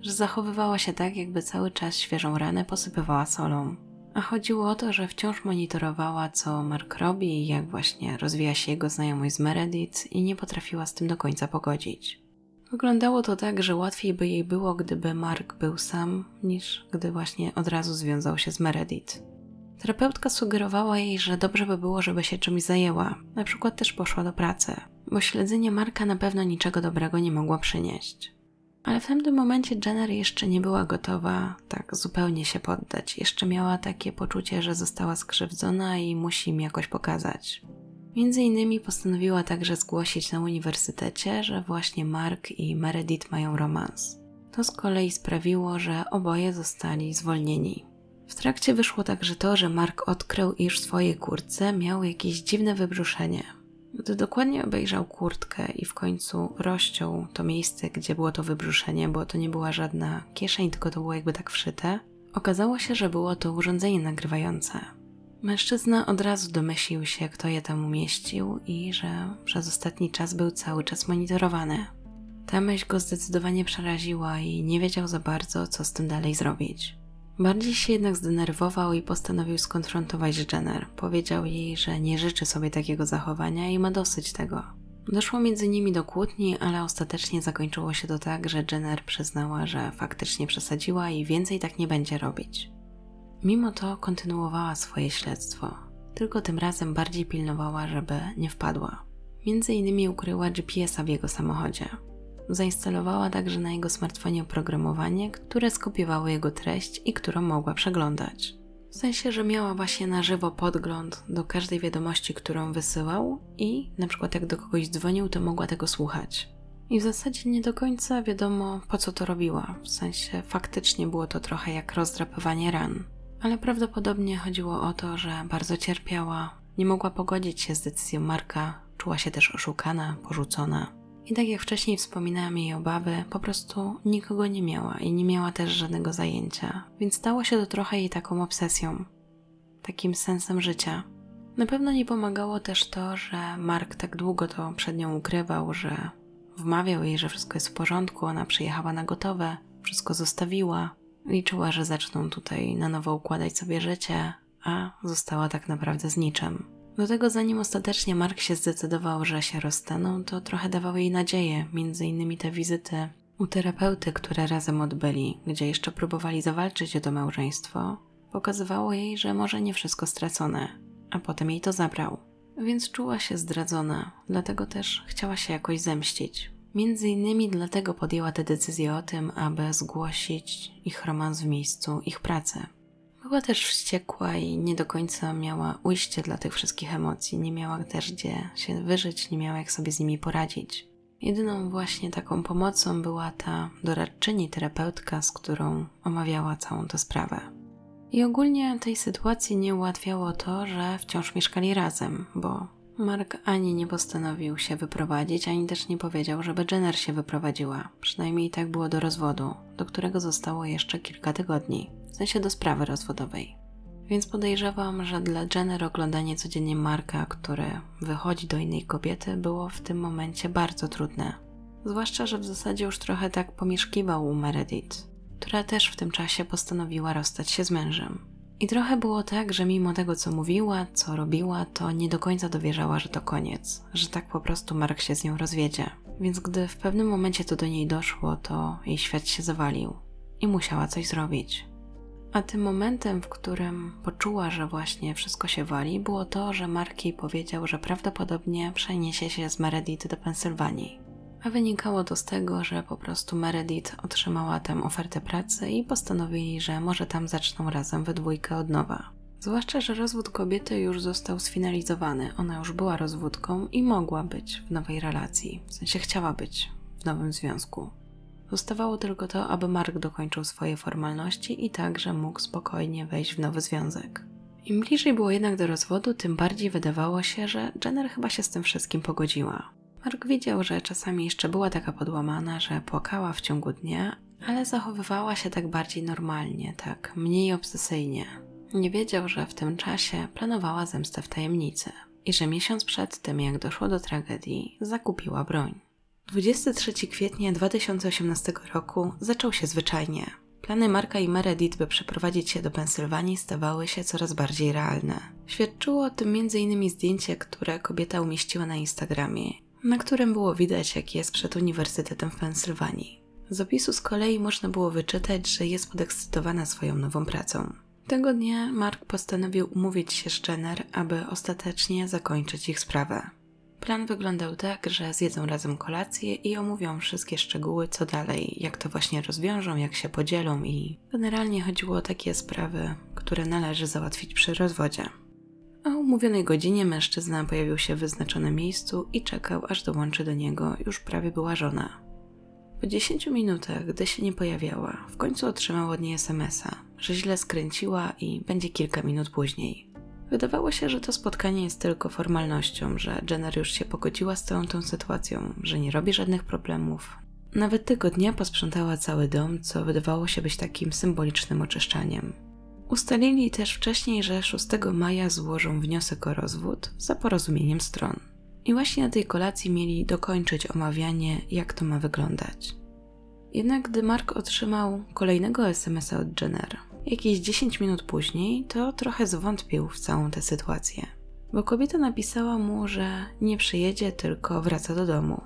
Że zachowywała się tak, jakby cały czas świeżą ranę posypywała solą. A chodziło o to, że wciąż monitorowała, co Mark robi i jak właśnie rozwija się jego znajomość z Meredith i nie potrafiła z tym do końca pogodzić. Wyglądało to tak, że łatwiej by jej było, gdyby Mark był sam, niż gdy właśnie od razu związał się z Meredith. Terapeutka sugerowała jej, że dobrze by było, żeby się czymś zajęła, na przykład też poszła do pracy, bo śledzenie Marka na pewno niczego dobrego nie mogło przynieść. Ale w tamtym momencie Jenner jeszcze nie była gotowa tak zupełnie się poddać. Jeszcze miała takie poczucie, że została skrzywdzona i musi im jakoś pokazać. Między innymi postanowiła także zgłosić na uniwersytecie, że właśnie Mark i Meredith mają romans. To z kolei sprawiło, że oboje zostali zwolnieni. W trakcie wyszło także to, że Mark odkrył, iż w swojej kurtce miał jakieś dziwne wybrzuszenie. Gdy dokładnie obejrzał kurtkę i w końcu rozciął to miejsce, gdzie było to wybrzuszenie, bo to nie była żadna kieszeń, tylko to było jakby tak wszyte, okazało się, że było to urządzenie nagrywające. Mężczyzna od razu domyślił się, kto je tam umieścił i że przez ostatni czas był cały czas monitorowany. Ta myśl go zdecydowanie przeraziła i nie wiedział za bardzo, co z tym dalej zrobić. Bardziej się jednak zdenerwował i postanowił skonfrontować Jenner. Powiedział jej, że nie życzy sobie takiego zachowania i ma dosyć tego. Doszło między nimi do kłótni, ale ostatecznie zakończyło się to tak, że Jenner przyznała, że faktycznie przesadziła i więcej tak nie będzie robić. Mimo to kontynuowała swoje śledztwo, tylko tym razem bardziej pilnowała, żeby nie wpadła. Między innymi ukryła GPS-a w jego samochodzie. Zainstalowała także na jego smartfonie oprogramowanie, które skopiowało jego treść i którą mogła przeglądać. W sensie, że miała właśnie na żywo podgląd do każdej wiadomości, którą wysyłał i na przykład jak do kogoś dzwonił, to mogła tego słuchać. I w zasadzie nie do końca wiadomo, po co to robiła. W sensie faktycznie było to trochę jak rozdrapywanie ran. Ale prawdopodobnie chodziło o to, że bardzo cierpiała, nie mogła pogodzić się z decyzją Marka, czuła się też oszukana, porzucona. I tak jak wcześniej wspominałam jej obawy, po prostu nikogo nie miała i nie miała też żadnego zajęcia, więc stało się to trochę jej taką obsesją, takim sensem życia. Na pewno nie pomagało też to, że Mark tak długo to przed nią ukrywał, że wmawiał jej, że wszystko jest w porządku, ona przyjechała na gotowe, wszystko zostawiła, liczyła, że zaczną tutaj na nowo układać sobie życie, a została tak naprawdę z niczym. Do tego zanim ostatecznie Mark się zdecydował, że się rozstaną, to trochę dawało jej nadzieję, między innymi te wizyty u terapeuty, które razem odbyli, gdzie jeszcze próbowali zawalczyć o to małżeństwo, pokazywało jej, że może nie wszystko stracone, a potem jej to zabrał. Więc czuła się zdradzona, dlatego też chciała się jakoś zemścić. Między innymi dlatego podjęła tę decyzję o tym, aby zgłosić ich romans w miejscu ich pracy. Była też wściekła i nie do końca miała ujście dla tych wszystkich emocji, nie miała też gdzie się wyżyć, nie miała jak sobie z nimi poradzić. Jedyną właśnie taką pomocą była ta doradczyni, terapeutka, z którą omawiała całą tę sprawę. I ogólnie tej sytuacji nie ułatwiało to, że wciąż mieszkali razem, bo Mark ani nie postanowił się wyprowadzić, ani też nie powiedział, żeby Jenner się wyprowadziła. Przynajmniej tak było do rozwodu, do którego zostało jeszcze kilka tygodni w sensie do sprawy rozwodowej. Więc podejrzewam, że dla Jenner oglądanie codziennie Marka, który wychodzi do innej kobiety, było w tym momencie bardzo trudne. Zwłaszcza, że w zasadzie już trochę tak pomieszkiwał u Meredith, która też w tym czasie postanowiła rozstać się z mężem. I trochę było tak, że mimo tego, co mówiła, co robiła, to nie do końca dowierzała, że to koniec, że tak po prostu Mark się z nią rozwiedzie. Więc gdy w pewnym momencie to do niej doszło, to jej świat się zawalił i musiała coś zrobić. A tym momentem, w którym poczuła, że właśnie wszystko się wali, było to, że Mark jej powiedział, że prawdopodobnie przeniesie się z Meredith do Pensylwanii. A wynikało to z tego, że po prostu Meredith otrzymała tam ofertę pracy i postanowili, że może tam zaczną razem we dwójkę od nowa. Zwłaszcza, że rozwód kobiety już został sfinalizowany. Ona już była rozwódką i mogła być w nowej relacji, w sensie chciała być w nowym związku. Zostawało tylko to, aby Mark dokończył swoje formalności i także mógł spokojnie wejść w nowy związek. Im bliżej było jednak do rozwodu, tym bardziej wydawało się, że Jenner chyba się z tym wszystkim pogodziła. Mark wiedział, że czasami jeszcze była taka podłamana, że płakała w ciągu dnia, ale zachowywała się tak bardziej normalnie, tak mniej obsesyjnie. Nie wiedział, że w tym czasie planowała zemstę w tajemnicy i że miesiąc przed tym, jak doszło do tragedii, zakupiła broń. 23 kwietnia 2018 roku zaczął się zwyczajnie. Plany Marka i Meredith, by przeprowadzić się do Pensylwanii, stawały się coraz bardziej realne. Świadczyło o tym m.in. zdjęcie, które kobieta umieściła na Instagramie, na którym było widać, jak jest przed Uniwersytetem w Pensylwanii. Z opisu z kolei można było wyczytać, że jest podekscytowana swoją nową pracą. Tego dnia Mark postanowił umówić się z Jenner, aby ostatecznie zakończyć ich sprawę. Plan wyglądał tak, że zjedzą razem kolację i omówią wszystkie szczegóły, co dalej, jak to właśnie rozwiążą, jak się podzielą i generalnie chodziło o takie sprawy, które należy załatwić przy rozwodzie. O umówionej godzinie mężczyzna pojawił się w wyznaczonym miejscu i czekał, aż dołączy do niego już prawie była żona. Po 10 minutach, gdy się nie pojawiała, w końcu otrzymał od niej smsa, że źle skręciła i będzie kilka minut później. Wydawało się, że to spotkanie jest tylko formalnością, że Jenner już się pogodziła z całą tą sytuacją, że nie robi żadnych problemów. Nawet tego dnia posprzątała cały dom, co wydawało się być takim symbolicznym oczyszczaniem. Ustalili też wcześniej, że 6 maja złożą wniosek o rozwód za porozumieniem stron. I właśnie na tej kolacji mieli dokończyć omawianie, jak to ma wyglądać. Jednak gdy Mark otrzymał kolejnego SMS-a od Jenner, jakieś 10 minut później, to trochę zwątpił w całą tę sytuację. Bo kobieta napisała mu, że nie przyjedzie, tylko wraca do domu.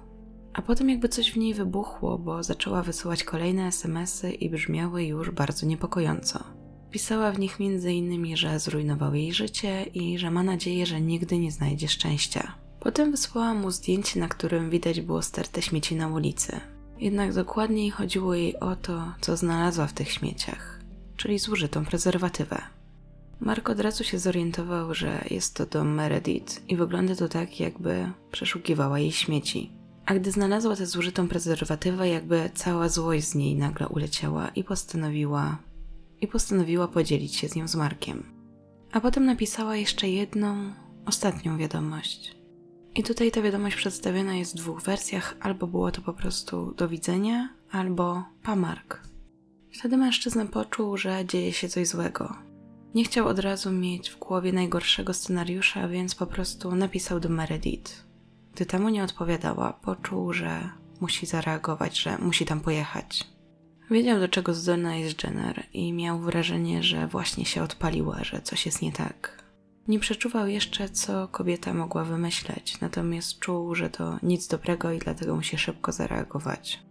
A potem jakby coś w niej wybuchło, bo zaczęła wysyłać kolejne SMSy i brzmiały już bardzo niepokojąco. Pisała w nich m.in., że zrujnował jej życie i że ma nadzieję, że nigdy nie znajdzie szczęścia. Potem wysłała mu zdjęcie, na którym widać było starte śmieci na ulicy. Jednak dokładniej chodziło jej o to, co znalazła w tych śmieciach, czyli zużytą prezerwatywę. Mark od razu się zorientował, że jest to dom Meredith i wygląda to tak, jakby przeszukiwała jej śmieci. A gdy znalazła tę zużytą prezerwatywę, jakby cała złość z niej nagle uleciała i postanowiła i postanowiła podzielić się z nią z Markiem. A potem napisała jeszcze jedną, ostatnią wiadomość. I tutaj ta wiadomość przedstawiona jest w dwóch wersjach, albo było to po prostu do widzenia, albo pamark. Wtedy mężczyzna poczuł, że dzieje się coś złego. Nie chciał od razu mieć w głowie najgorszego scenariusza, więc po prostu napisał do Meredith. Gdy temu nie odpowiadała, poczuł, że musi zareagować, że musi tam pojechać. Wiedział, do czego zdolna jest Jenner i miał wrażenie, że właśnie się odpaliła, że coś jest nie tak. Nie przeczuwał jeszcze, co kobieta mogła wymyśleć, natomiast czuł, że to nic dobrego i dlatego musi szybko zareagować.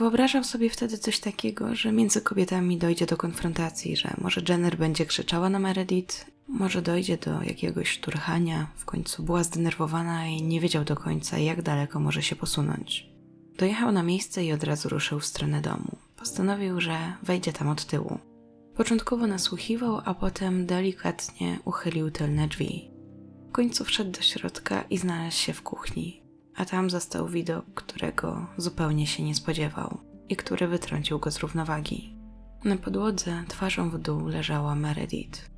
Wyobrażał sobie wtedy coś takiego, że między kobietami dojdzie do konfrontacji, że może Jenner będzie krzyczała na Meredith, może dojdzie do jakiegoś szturchania, w końcu była zdenerwowana i nie wiedział do końca, jak daleko może się posunąć. Dojechał na miejsce i od razu ruszył w stronę domu. Postanowił, że wejdzie tam od tyłu. Początkowo nasłuchiwał, a potem delikatnie uchylił tylne drzwi. W końcu wszedł do środka i znalazł się w kuchni, a tam zastał widok, którego zupełnie się nie spodziewał i który wytrącił go z równowagi. Na podłodze, twarzą w dół, leżała Meredith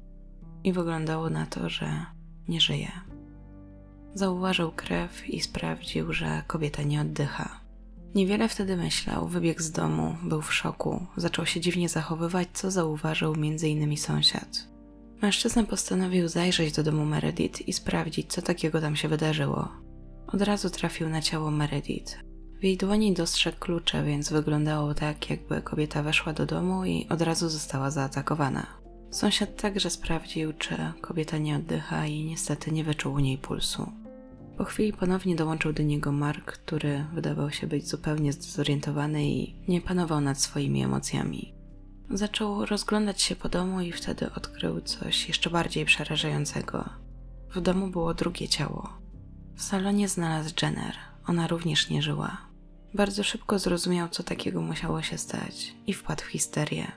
i wyglądało na to, że nie żyje. Zauważył krew i sprawdził, że kobieta nie oddycha. Niewiele wtedy myślał, wybiegł z domu, był w szoku, zaczął się dziwnie zachowywać, co zauważył m.in. sąsiad. Mężczyzna postanowił zajrzeć do domu Meredith i sprawdzić, co takiego tam się wydarzyło. Od razu trafił na ciało Meredith. W jej dłoni dostrzegł klucze, więc wyglądało tak, jakby kobieta weszła do domu i od razu została zaatakowana. Sąsiad także sprawdził, czy kobieta nie oddycha i niestety nie wyczuł u niej pulsu. Po chwili ponownie dołączył do niego Mark, który wydawał się być zupełnie zdezorientowany i nie panował nad swoimi emocjami. Zaczął rozglądać się po domu i wtedy odkrył coś jeszcze bardziej przerażającego. W domu było drugie ciało. W salonie znalazł Jenner. Ona również nie żyła. Bardzo szybko zrozumiał, co takiego musiało się stać i wpadł w histerię.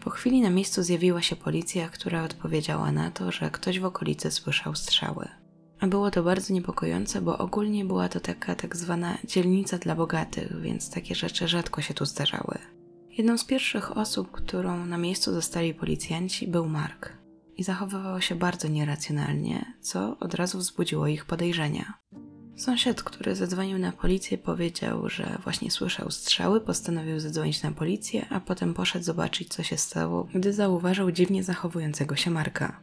Po chwili na miejscu zjawiła się policja, która odpowiedziała na to, że ktoś w okolicy słyszał strzały. A było to bardzo niepokojące, bo ogólnie była to taka tak zwana dzielnica dla bogatych, więc takie rzeczy rzadko się tu zdarzały. Jedną z pierwszych osób, którą na miejscu zostali policjanci, był Mark. I zachowywał się bardzo nieracjonalnie, co od razu wzbudziło ich podejrzenia. Sąsiad, który zadzwonił na policję, powiedział, że właśnie słyszał strzały, postanowił zadzwonić na policję, a potem poszedł zobaczyć, co się stało, gdy zauważył dziwnie zachowującego się Marka.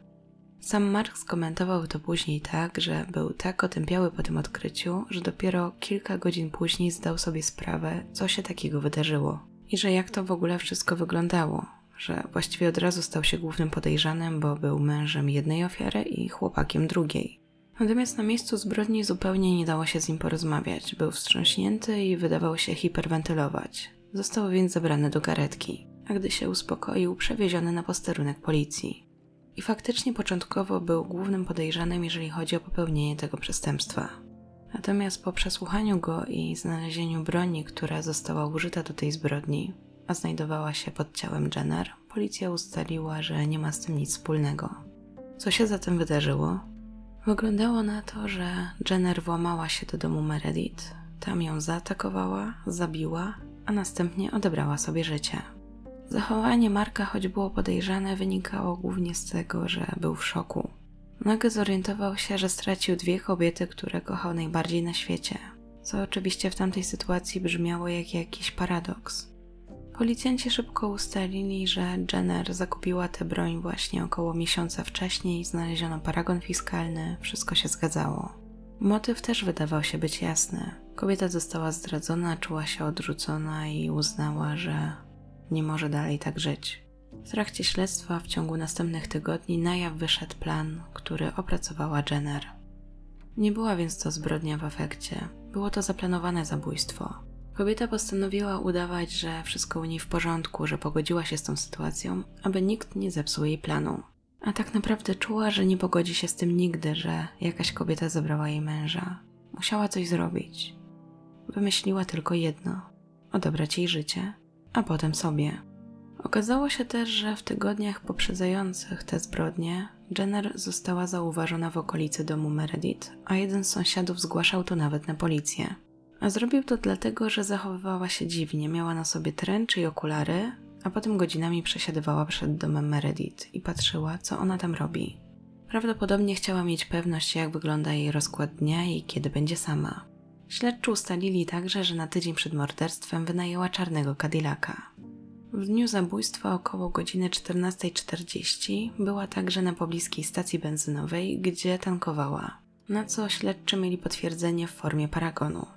Sam Mark skomentował to później tak, że był tak otępiały po tym odkryciu, że dopiero kilka godzin później zdał sobie sprawę, co się takiego wydarzyło i że jak to w ogóle wszystko wyglądało, że właściwie od razu stał się głównym podejrzanym, bo był mężem jednej ofiary i chłopakiem drugiej. Natomiast na miejscu zbrodni zupełnie nie dało się z nim porozmawiać. Był wstrząśnięty i wydawał się hiperwentylować. Został więc zabrany do karetki, a gdy się uspokoił, przewieziony na posterunek policji. I faktycznie początkowo był głównym podejrzanym, jeżeli chodzi o popełnienie tego przestępstwa. Natomiast po przesłuchaniu go i znalezieniu broni, która została użyta do tej zbrodni, a znajdowała się pod ciałem Jenner, policja ustaliła, że nie ma z tym nic wspólnego. Co się zatem wydarzyło? Wyglądało na to, że Jenner włamała się do domu Meredith, tam ją zaatakowała, zabiła, a następnie odebrała sobie życie. Zachowanie Marka, choć było podejrzane, wynikało głównie z tego, że był w szoku. Nagle zorientował się, że stracił dwie kobiety, które kochał najbardziej na świecie, co oczywiście w tamtej sytuacji brzmiało jak jakiś paradoks. Policjanci szybko ustalili, że Jenner zakupiła tę broń właśnie około miesiąca wcześniej, znaleziono paragon fiskalny, wszystko się zgadzało. Motyw też wydawał się być jasny. Kobieta została zdradzona, czuła się odrzucona i uznała, że nie może dalej tak żyć. W trakcie śledztwa w ciągu następnych tygodni na jaw wyszedł plan, który opracowała Jenner. Nie była więc to zbrodnia w efekcie, było to zaplanowane zabójstwo. Kobieta postanowiła udawać, że wszystko u niej w porządku, że pogodziła się z tą sytuacją, aby nikt nie zepsuł jej planu. A tak naprawdę czuła, że nie pogodzi się z tym nigdy, że jakaś kobieta zabrała jej męża. Musiała coś zrobić. Wymyśliła tylko jedno: odebrać jej życie, a potem sobie. Okazało się też, że w tygodniach poprzedzających te zbrodnie Jenner została zauważona w okolicy domu Meredith, a jeden z sąsiadów zgłaszał to nawet na policję. A zrobił to dlatego, że zachowywała się dziwnie, miała na sobie tręcz i okulary, a potem godzinami przesiadywała przed domem Meredith i patrzyła, co ona tam robi. Prawdopodobnie chciała mieć pewność, jak wygląda jej rozkład dnia i kiedy będzie sama. Śledczy ustalili także, że na tydzień przed morderstwem wynajęła czarnego Cadillaca. W dniu zabójstwa około godziny 14.40 była także na pobliskiej stacji benzynowej, gdzie tankowała, na co śledczy mieli potwierdzenie w formie paragonu.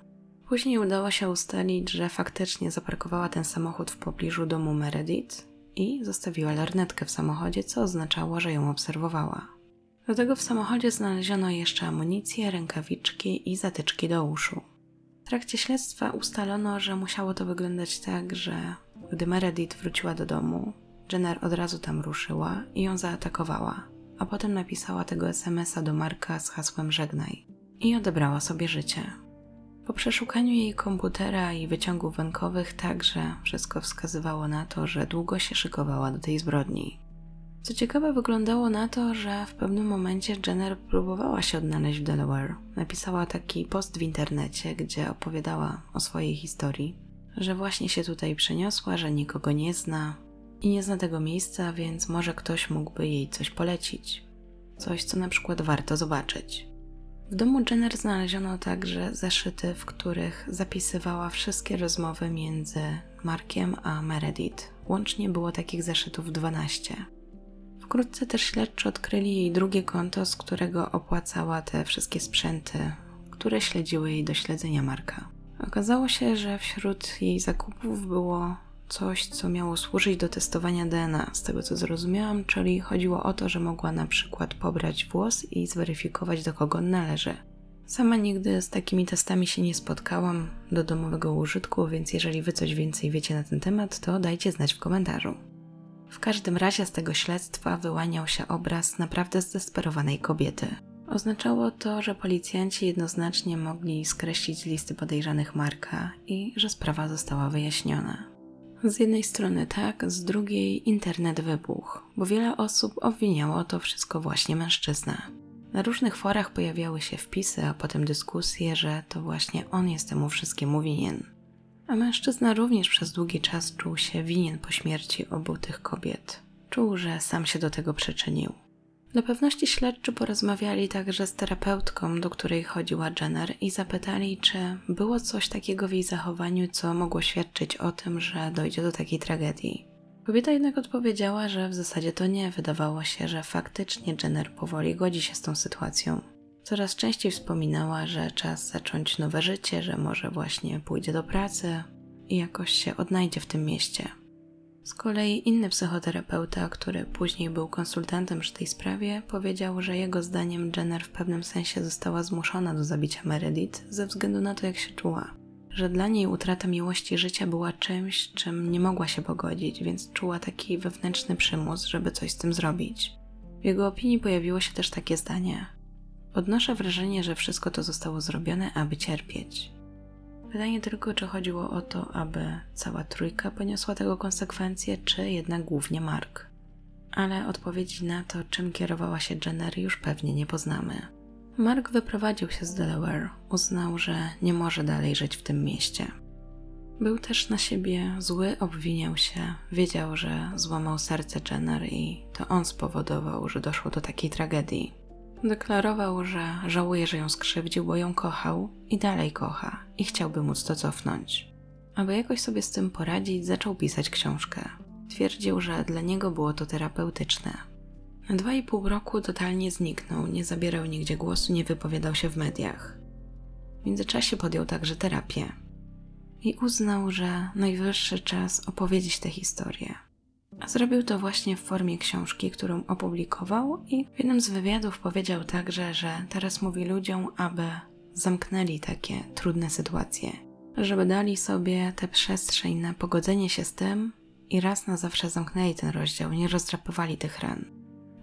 Później udało się ustalić, że faktycznie zaparkowała ten samochód w pobliżu domu Meredith i zostawiła lornetkę w samochodzie, co oznaczało, że ją obserwowała. Do tego w samochodzie znaleziono jeszcze amunicję, rękawiczki i zatyczki do uszu. W trakcie śledztwa ustalono, że musiało to wyglądać tak, że gdy Meredith wróciła do domu, Jenner od razu tam ruszyła i ją zaatakowała, a potem napisała tego SMS-a do Marka z hasłem żegnaj i odebrała sobie życie. Po przeszukaniu jej komputera i wyciągów wękowych także wszystko wskazywało na to, że długo się szykowała do tej zbrodni. Co ciekawe, wyglądało na to, że w pewnym momencie Jenner próbowała się odnaleźć w Delaware. Napisała taki post w internecie, gdzie opowiadała o swojej historii, że właśnie się tutaj przeniosła, że nikogo nie zna i nie zna tego miejsca, więc może ktoś mógłby jej coś polecić. Coś, co na przykład warto zobaczyć. W domu Jenner znaleziono także zeszyty, w których zapisywała wszystkie rozmowy między Markiem a Meredith. Łącznie było takich zeszytów 12. Wkrótce też śledczy odkryli jej drugie konto, z którego opłacała te wszystkie sprzęty, które śledziły jej do śledzenia Marka. Okazało się, że wśród jej zakupów było coś, co miało służyć do testowania DNA, z tego co zrozumiałam, czyli chodziło o to, że mogła na przykład pobrać włos i zweryfikować, do kogo należy. Sama nigdy z takimi testami się nie spotkałam do domowego użytku, więc jeżeli wy coś więcej wiecie na ten temat, to dajcie znać w komentarzu. W każdym razie z tego śledztwa wyłaniał się obraz naprawdę zdesperowanej kobiety. Oznaczało to, że policjanci jednoznacznie mogli skreślić listy podejrzanych Marka i że sprawa została wyjaśniona. Z jednej strony tak, z drugiej internet wybuchł, bo wiele osób obwiniało to wszystko właśnie mężczyznę. Na różnych forach pojawiały się wpisy, a potem dyskusje, że to właśnie on jest temu wszystkiemu winien. A mężczyzna również przez długi czas czuł się winien po śmierci obu tych kobiet. Czuł, że sam się do tego przyczynił. Dla pewności śledczy porozmawiali także z terapeutką, do której chodziła Jenner i zapytali, czy było coś takiego w jej zachowaniu, co mogło świadczyć o tym, że dojdzie do takiej tragedii. Kobieta jednak odpowiedziała, że w zasadzie to nie. Wydawało się, że faktycznie Jenner powoli godzi się z tą sytuacją. Coraz częściej wspominała, że czas zacząć nowe życie, że może właśnie pójdzie do pracy i jakoś się odnajdzie w tym mieście. Z kolei inny psychoterapeuta, który później był konsultantem przy tej sprawie, powiedział, że jego zdaniem Jenner w pewnym sensie została zmuszona do zabicia Meredith ze względu na to, jak się czuła. Że dla niej utrata miłości życia była czymś, czym nie mogła się pogodzić, więc czuła taki wewnętrzny przymus, żeby coś z tym zrobić. W jego opinii pojawiło się też takie zdanie: Odnoszę wrażenie, że wszystko to zostało zrobione, aby cierpieć. Pytanie tylko, czy chodziło o to, aby cała trójka poniosła tego konsekwencje, czy jednak głównie Mark. Ale odpowiedzi na to, czym kierowała się Jenner, już pewnie nie poznamy. Mark wyprowadził się z Delaware, uznał, że nie może dalej żyć w tym mieście. Był też na siebie zły, obwiniał się, wiedział, że złamał serce Jenner i to on spowodował, że doszło do takiej tragedii. Deklarował, że żałuje, że ją skrzywdził, bo ją kochał i dalej kocha i chciałby móc to cofnąć. Aby jakoś sobie z tym poradzić, zaczął pisać książkę. Twierdził, że dla niego było to terapeutyczne. Na dwa i pół roku totalnie zniknął, nie zabierał nigdzie głosu, nie wypowiadał się w mediach. W międzyczasie podjął także terapię i uznał, że najwyższy czas opowiedzieć tę historię. A zrobił to właśnie w formie książki, którą opublikował i w jednym z wywiadów powiedział także, że teraz mówi ludziom, aby zamknęli takie trudne sytuacje, żeby dali sobie tę przestrzeń na pogodzenie się z tym i raz na zawsze zamknęli ten rozdział, nie rozdrapywali tych ran.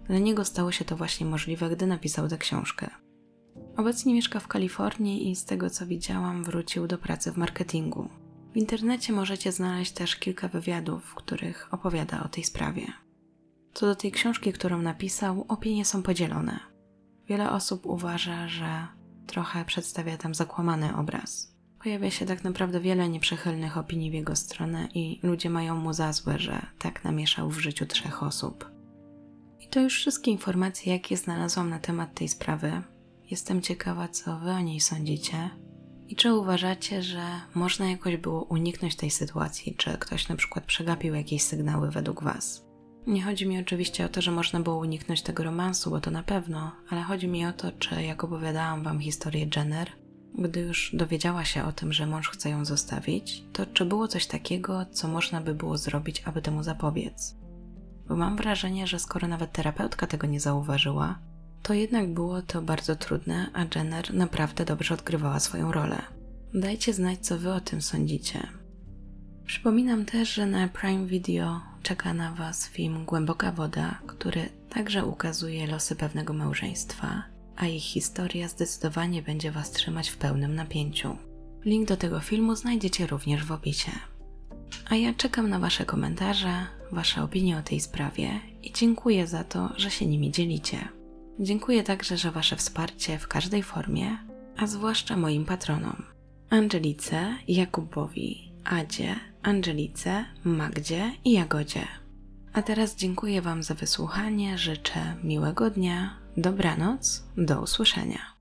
Dla niego stało się to właśnie możliwe, gdy napisał tę książkę. Obecnie mieszka w Kalifornii i z tego co widziałam, wrócił do pracy w marketingu. W internecie możecie znaleźć też kilka wywiadów, w których opowiada o tej sprawie. Co do tej książki, którą napisał, opinie są podzielone. Wiele osób uważa, że trochę przedstawia tam zakłamany obraz. Pojawia się tak naprawdę wiele nieprzychylnych opinii w jego stronę i ludzie mają mu za złe, że tak namieszał w życiu trzech osób. I to już wszystkie informacje, jakie znalazłam na temat tej sprawy. Jestem ciekawa, co wy o niej sądzicie i czy uważacie, że można jakoś było uniknąć tej sytuacji, czy ktoś na przykład przegapił jakieś sygnały według Was? Nie chodzi mi oczywiście o to, że można było uniknąć tego romansu, bo to na pewno, ale chodzi mi o to, czy jak opowiadałam Wam historię Jenner, gdy już dowiedziała się o tym, że mąż chce ją zostawić, to czy było coś takiego, co można by było zrobić, aby temu zapobiec? Bo mam wrażenie, że skoro nawet terapeutka tego nie zauważyła, to jednak było to bardzo trudne, a Jenner naprawdę dobrze odgrywała swoją rolę. Dajcie znać, co wy o tym sądzicie. Przypominam też, że na Prime Video czeka na Was film Głęboka Woda, który także ukazuje losy pewnego małżeństwa, a ich historia zdecydowanie będzie Was trzymać w pełnym napięciu. Link do tego filmu znajdziecie również w opisie. A ja czekam na Wasze komentarze, Wasze opinie o tej sprawie i dziękuję za to, że się nimi dzielicie. Dziękuję także za Wasze wsparcie w każdej formie, a zwłaszcza moim patronom Angelice, Jakubowi, Adzie, Angelice, Magdzie i Jagodzie. A teraz dziękuję Wam za wysłuchanie, życzę miłego dnia, dobranoc, do usłyszenia.